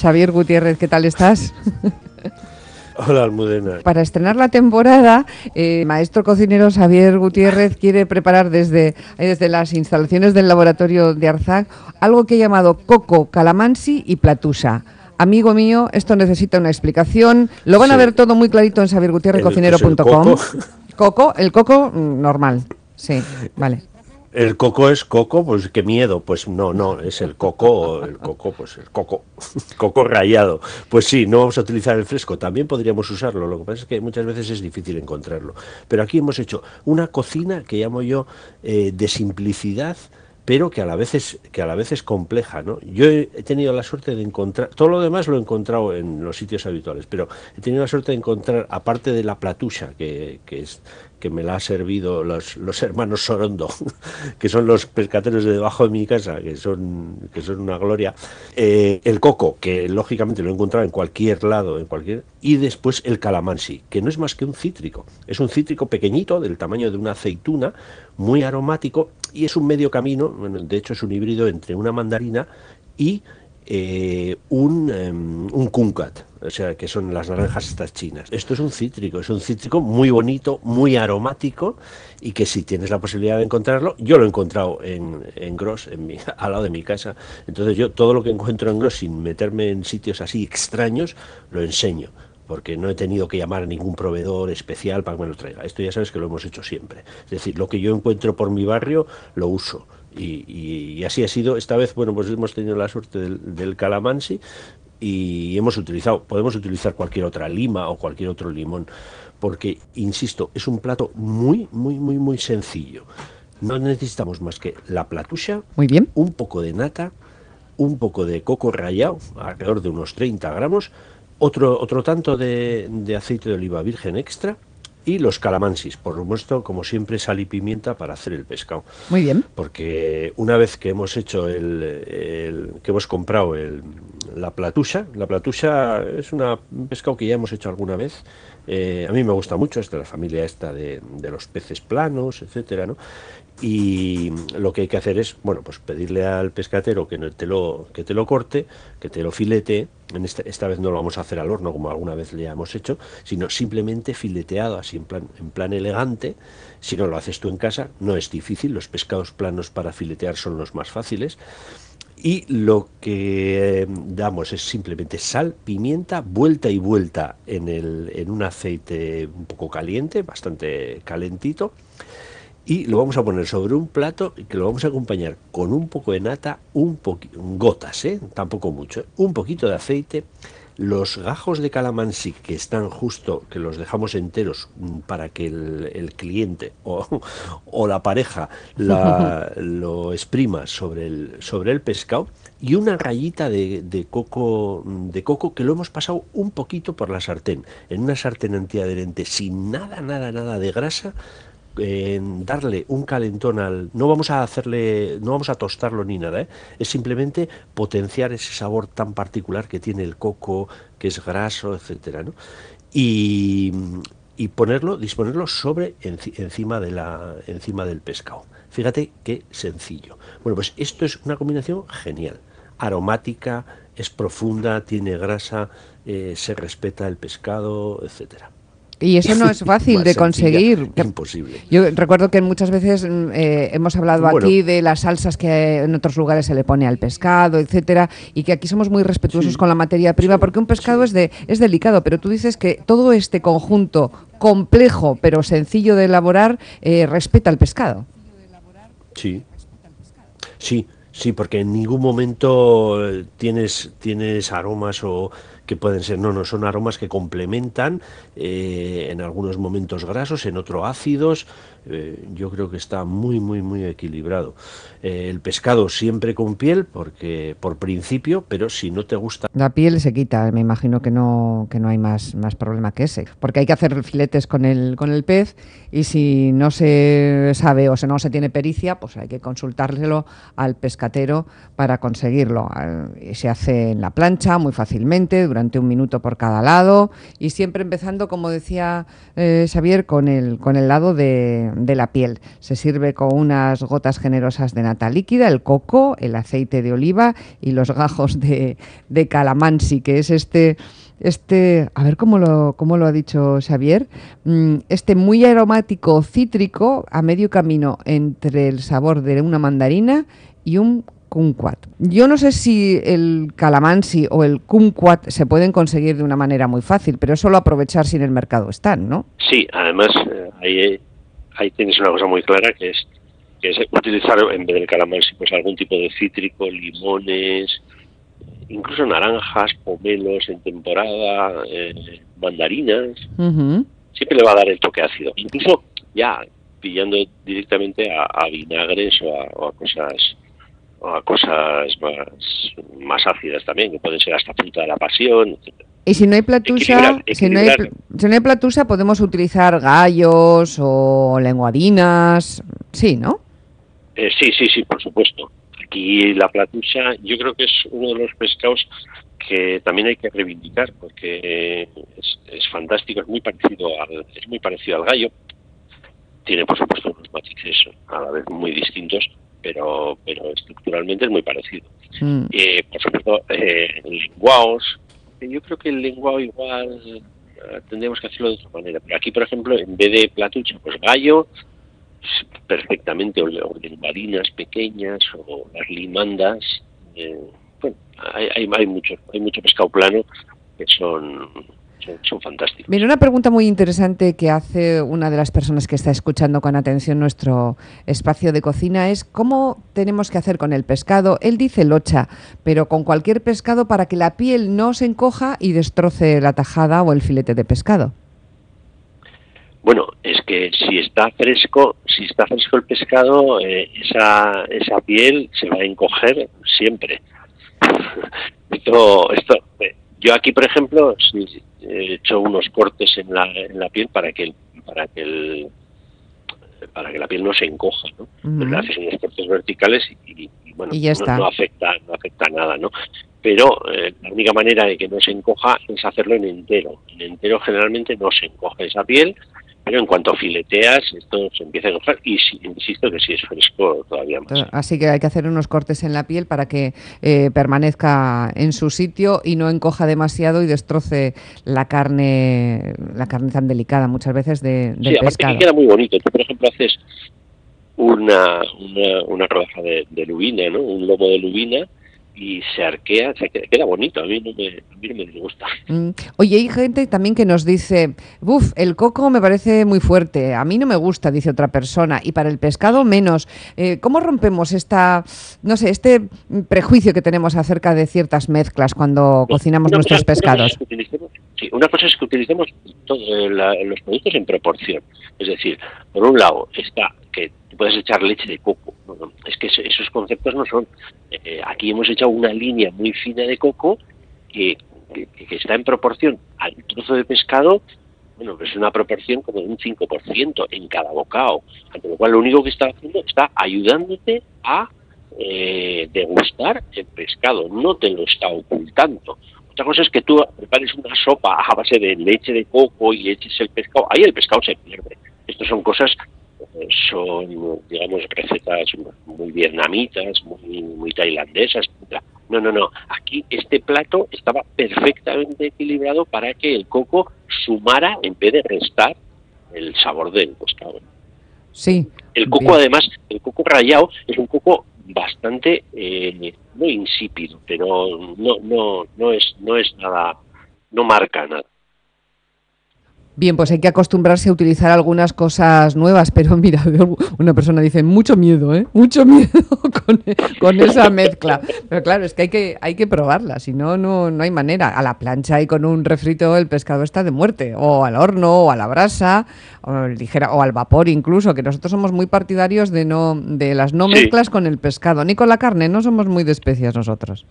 Xavier Gutiérrez, ¿qué tal estás? Hola, Almudena. Para estrenar la temporada, eh, maestro cocinero Xavier Gutiérrez quiere preparar desde, desde las instalaciones del laboratorio de Arzac algo que ha llamado coco, calamansi y platusa. Amigo mío, esto necesita una explicación. Lo van a ver todo muy clarito en xaviergutierrezcocinero.com. Coco, el coco mm, normal. Sí, vale. El coco es coco, pues qué miedo, pues no, no, es el coco, el coco, pues el coco, coco rayado. Pues sí, no vamos a utilizar el fresco, también podríamos usarlo, lo que pasa es que muchas veces es difícil encontrarlo. Pero aquí hemos hecho una cocina que llamo yo eh, de simplicidad, pero que a la vez es que a la vez es compleja, ¿no? Yo he tenido la suerte de encontrar todo lo demás lo he encontrado en los sitios habituales, pero he tenido la suerte de encontrar aparte de la platucha que, que es que me la ha servido los, los hermanos Sorondo, que son los pescateros de debajo de mi casa, que son, que son una gloria. Eh, el coco, que lógicamente lo he encontrado en cualquier lado, en cualquier. Y después el calamansi, que no es más que un cítrico. Es un cítrico pequeñito, del tamaño de una aceituna, muy aromático, y es un medio camino, de hecho es un híbrido entre una mandarina y eh, un, em, un o sea, que son las naranjas estas chinas. Esto es un cítrico, es un cítrico muy bonito, muy aromático y que si tienes la posibilidad de encontrarlo, yo lo he encontrado en, en Gross, en mi, al lado de mi casa. Entonces yo todo lo que encuentro en Gross sin meterme en sitios así extraños, lo enseño porque no he tenido que llamar a ningún proveedor especial para que me lo traiga. Esto ya sabes que lo hemos hecho siempre. Es decir, lo que yo encuentro por mi barrio, lo uso. Y, así ha sido. Esta vez, bueno, pues hemos tenido la suerte del, del calamansi y hemos utilizado, podemos utilizar cualquier otra lima o cualquier otro limón, porque, insisto, es un plato muy, muy, muy, muy sencillo. No necesitamos más que la platucha, muy bien. un poco de nata, un poco de coco rallado, alrededor de unos 30 gramos, otro, otro tanto de, de aceite de oliva virgen extra, y los calamansis, por supuesto, como siempre, sal y pimienta para hacer el pescado. Muy bien. Porque una vez que hemos hecho el, que hemos comprado el, la platucha, la platucha es una, un pescado que ya hemos hecho alguna vez. Eh, a mí me gusta mucho, es de la familia esta de, de los peces planos, etcétera, ¿no? Y lo que hay que hacer es bueno pues pedirle al pescatero que te lo que te lo corte que te lo filete. En esta, esta vez no lo vamos a hacer al horno como alguna vez le hemos hecho sino simplemente fileteado así en plan en plan elegante. Si no lo haces tú en casa no es difícil. Los pescados planos para filetear son los más fáciles. Y lo que eh, damos es simplemente sal, pimienta, vuelta y vuelta en, el, en un aceite un poco caliente, bastante calentito, y lo vamos a poner sobre un plato y que lo vamos a acompañar con un poco de nata, un gotas, ¿eh? tampoco mucho, un poquito de aceite, los gajos de calamansi que están justo, que los dejamos enteros para que el, cliente o, o, la pareja la, lo exprima sobre el, sobre el pescado y una rayita de, de, coco de coco que lo hemos pasado un poquito por la sartén, en una sartén antiadherente sin nada, nada, nada de grasa en darle un calentón al no vamos a hacerle no vamos a tostarlo ni nada ¿eh? es simplemente potenciar ese sabor tan particular que tiene el coco que es graso etcétera ¿no? y, y ponerlo disponerlo sobre encima de la encima del pescado fíjate qué sencillo bueno pues esto es una combinación genial aromática es profunda tiene grasa eh, se respeta el pescado etcétera y eso no es fácil de conseguir. Imposible. Yo recuerdo que muchas veces mm, eh, hemos hablado aquí de las salsas que en otros lugares se le pone al pescado, etcétera, y que aquí somos muy respetuosos con la materia prima, porque un pescado es, de, es delicado, pero tú dices que todo este conjunto complejo pero sencillo de elaborar eh, respeta al pescado. Sí. Sí, sí, porque en ningún momento eh, tienes, tienes aromas o que pueden ser, no, no, son aromas que complementan, eh, en algunos momentos grasos, en otros ácidos, eh, yo creo que está muy, muy, muy equilibrado. Eh, el pescado siempre con piel, porque por principio, pero si no te gusta... La piel se quita, me imagino que no, que no hay más, más problema que ese, porque hay que hacer filetes con el, con el pez y si no se sabe o si no se tiene pericia, pues hay que consultárselo al pescatero para conseguirlo. Se hace en la plancha muy fácilmente, durante un minuto por cada lado y siempre empezando, como decía eh, Xavier, con el, con el lado de, la piel. Se sirve con unas gotas generosas de nata líquida, el coco, el aceite de oliva y los gajos de, de calamansi, que es este este, a ver cómo lo, cómo lo ha dicho Xavier, mm, este muy aromático cítrico a medio camino entre el sabor de una mandarina y un kumquat. Yo no sé si el calamansi o el kumquat se pueden conseguir de una manera muy fácil, pero es solo aprovechar si en el mercado están, ¿no? Sí, además eh, ahí, ahí tienes una cosa muy clara que es que es utilizar en vez del calamansi pues algún tipo de cítrico, limones, incluso naranjas, pomelos en temporada, eh, mandarinas. Siempre le va a dar el toque ácido. Incluso ya pillando directamente a, vinagres o a o a cosas más, más ácidas también, que pueden ser hasta fruta de la pasión, Y si no hay platusa, Si, no hay, platusa podemos utilizar gallos o lenguadinas, sí, ¿no? Eh, sí, sí, sí, por supuesto. Aquí la platusa yo creo que es uno de los pescados que también hay que reivindicar porque es, es fantástico, es muy parecido al, es muy parecido al gallo. Tiene por supuesto unos matices a la vez muy distintos, pero, pero estructuralmente es muy parecido. Mm. Eh, por supuesto, eh, lenguaos, yo creo que el lenguao igual eh, tendríamos que hacerlo de otra manera. Pero aquí, por ejemplo, en vez de platucha, pues gallo, perfectamente, o, lenguadinas pequeñas, o las limandas. Eh, bueno, hay, hay, hay, mucho, hay mucho pescado plano que son son, fantásticos. Mira, una pregunta muy interesante que hace una de las personas que está escuchando con atención nuestro espacio de cocina es cómo tenemos que hacer con el pescado. Él dice locha, pero con cualquier pescado para que la piel no se encoja y destroce la tajada o el filete de pescado. Bueno, es que si está fresco, si está fresco el pescado, eh, esa, esa piel se va a encoger siempre. esto, esto, eh, yo aquí, por ejemplo, he hecho unos cortes en la, en la piel para que el, para que el, para que la piel no se encoja, ¿no? haces unos cortes verticales y, bueno, No, afecta, no afecta nada, ¿no? Pero eh, la única manera de que no se encoja es hacerlo en entero. En entero generalmente no se encoge esa piel pero en cuanto fileteas, esto se empieza a enojar y insisto que si es fresco todavía más. Así que hay que hacer unos cortes en la piel para que eh, permanezca en su sitio y no encoja demasiado y destroce la carne la carne tan delicada muchas veces de, del sí, pescado. queda muy bonito. Tú, por ejemplo, haces una, una, una rodaja de, de lubina, ¿no? un lomo de lubina y se arquea, se queda, bonito, a mí no me, a mí no me disgusta. Mm. Oye, hay gente también que nos dice, uff, el coco me parece muy fuerte, a mí no me gusta, dice otra persona, y para el pescado menos. Eh, ¿Cómo rompemos esta, no sé, este prejuicio que tenemos acerca de ciertas mezclas cuando cocinamos nuestros pescados? sí, una cosa es que utilicemos los productos en proporción, es decir, por un lado está que puedes echar leche de coco. es que esos conceptos no son. Eh, aquí hemos echado una línea muy fina de coco que, está en proporción al trozo de pescado. Bueno, es una proporción como de un 5% en cada bocado. Ante lo cual, lo único que está haciendo está ayudándote a eh, degustar el pescado, no te lo está ocultando. Otra cosa es que tú prepares una sopa a base de leche de coco y eches el pescado. Ahí el pescado se pierde. Estas son cosas son, digamos, recetas muy vietnamitas, muy, muy tailandesas, No, no, no. Aquí este plato estaba perfectamente equilibrado para que el coco sumara en vez de restar el sabor del pescado. Sí. El coco, además, el coco rallado es un coco bastante eh, no insípido, pero no no no es no es nada, no marca nada. Bien, pues hay que acostumbrarse a utilizar algunas cosas nuevas, pero mira, una persona dice, mucho miedo, ¿eh? Mucho miedo con, esa mezcla. Pero claro, es que hay que, hay que probarla, si no, no, no hay manera. A la plancha y con un refrito el pescado está de muerte, o al horno, o a la brasa, o, ligera, o al vapor incluso, que nosotros somos muy partidarios de, no, de las no mezclas con el pescado, ni con la carne, no somos muy de especias nosotros.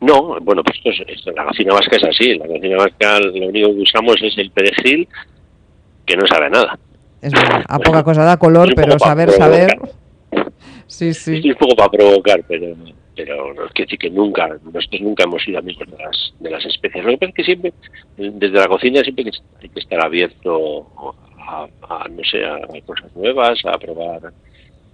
No, bueno, pues esto, la cocina vasca es así. La cocina vasca lo único que usamos es el perejil, que no sabe nada. Es a poca cosa da color, pero saber, saber... Sí, sí. Es un poco para provocar, pero, pero no decir que nunca, nosotros nunca hemos sido amigos de las, de las especies. Lo que pasa es que siempre, desde la cocina siempre hay que estar abierto a, no sé, a cosas nuevas, a probar,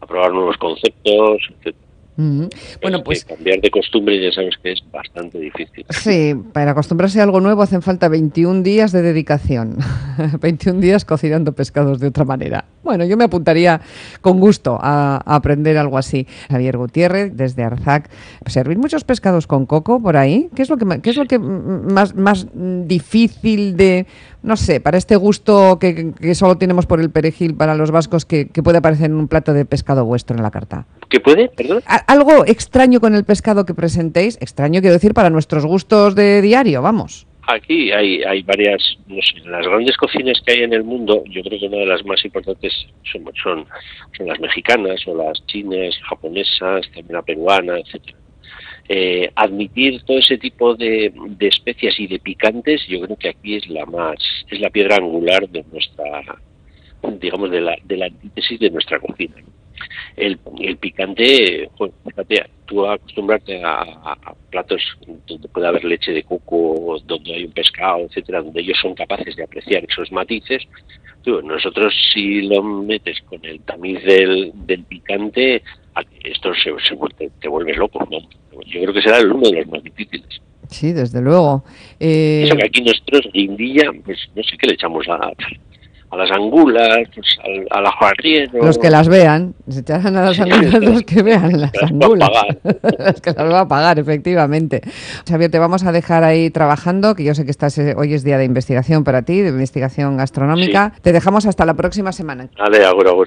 a probar nuevos conceptos, etc. Bueno, pues cambiar de costumbre ya sabes que es bastante difícil. Sí, para acostumbrarse a algo nuevo hacen falta 21 días de dedicación, 21 días cocinando pescados de otra manera. Bueno, yo me apuntaría con gusto a, aprender algo así. Javier Gutiérrez, desde Arzac, ¿servir muchos pescados con coco por ahí? ¿Qué es lo que, qué es lo que más, más difícil de, no sé, para este gusto que, solo tenemos por el perejil para los vascos que, que puede aparecer en un plato de pescado vuestro en la carta? ¿Qué puede? Perdón. Algo extraño con el pescado que presentéis, extraño quiero decir para nuestros gustos de diario, vamos. Aquí hay, hay varias, las grandes cocinas que hay en el mundo, yo creo que una de las más importantes son, son, son las mexicanas o las chinas, japonesas, también la peruana, etcétera. Eh, admitir todo ese tipo de, de especias y de picantes, yo creo que aquí es la más, es la piedra angular de nuestra, digamos, de la, de la antítesis de nuestra cocina el, el picante, bueno, fíjate, tú acostumbrarte a, a, platos donde puede haber leche de coco, donde hay un pescado, etcétera, donde ellos son capaces de apreciar esos matices. Tú, nosotros si lo metes con el tamiz del, del picante, esto se, se te, vuelves loco, ¿no? Yo creo que será uno de los más difíciles. Sí, desde luego. Eh... Eso que aquí nosotros, guindilla, pues no sé qué le echamos a, a las angulas, pues, a, la Los que las vean, se echarán a las angulas los que vean las, angulas. las que las va a pagar, efectivamente. Xavier, te vamos a dejar ahí trabajando, que yo sé que estás eh, hoy es día de investigación para ti, de investigación gastronómica. Te dejamos hasta la próxima semana. Vale,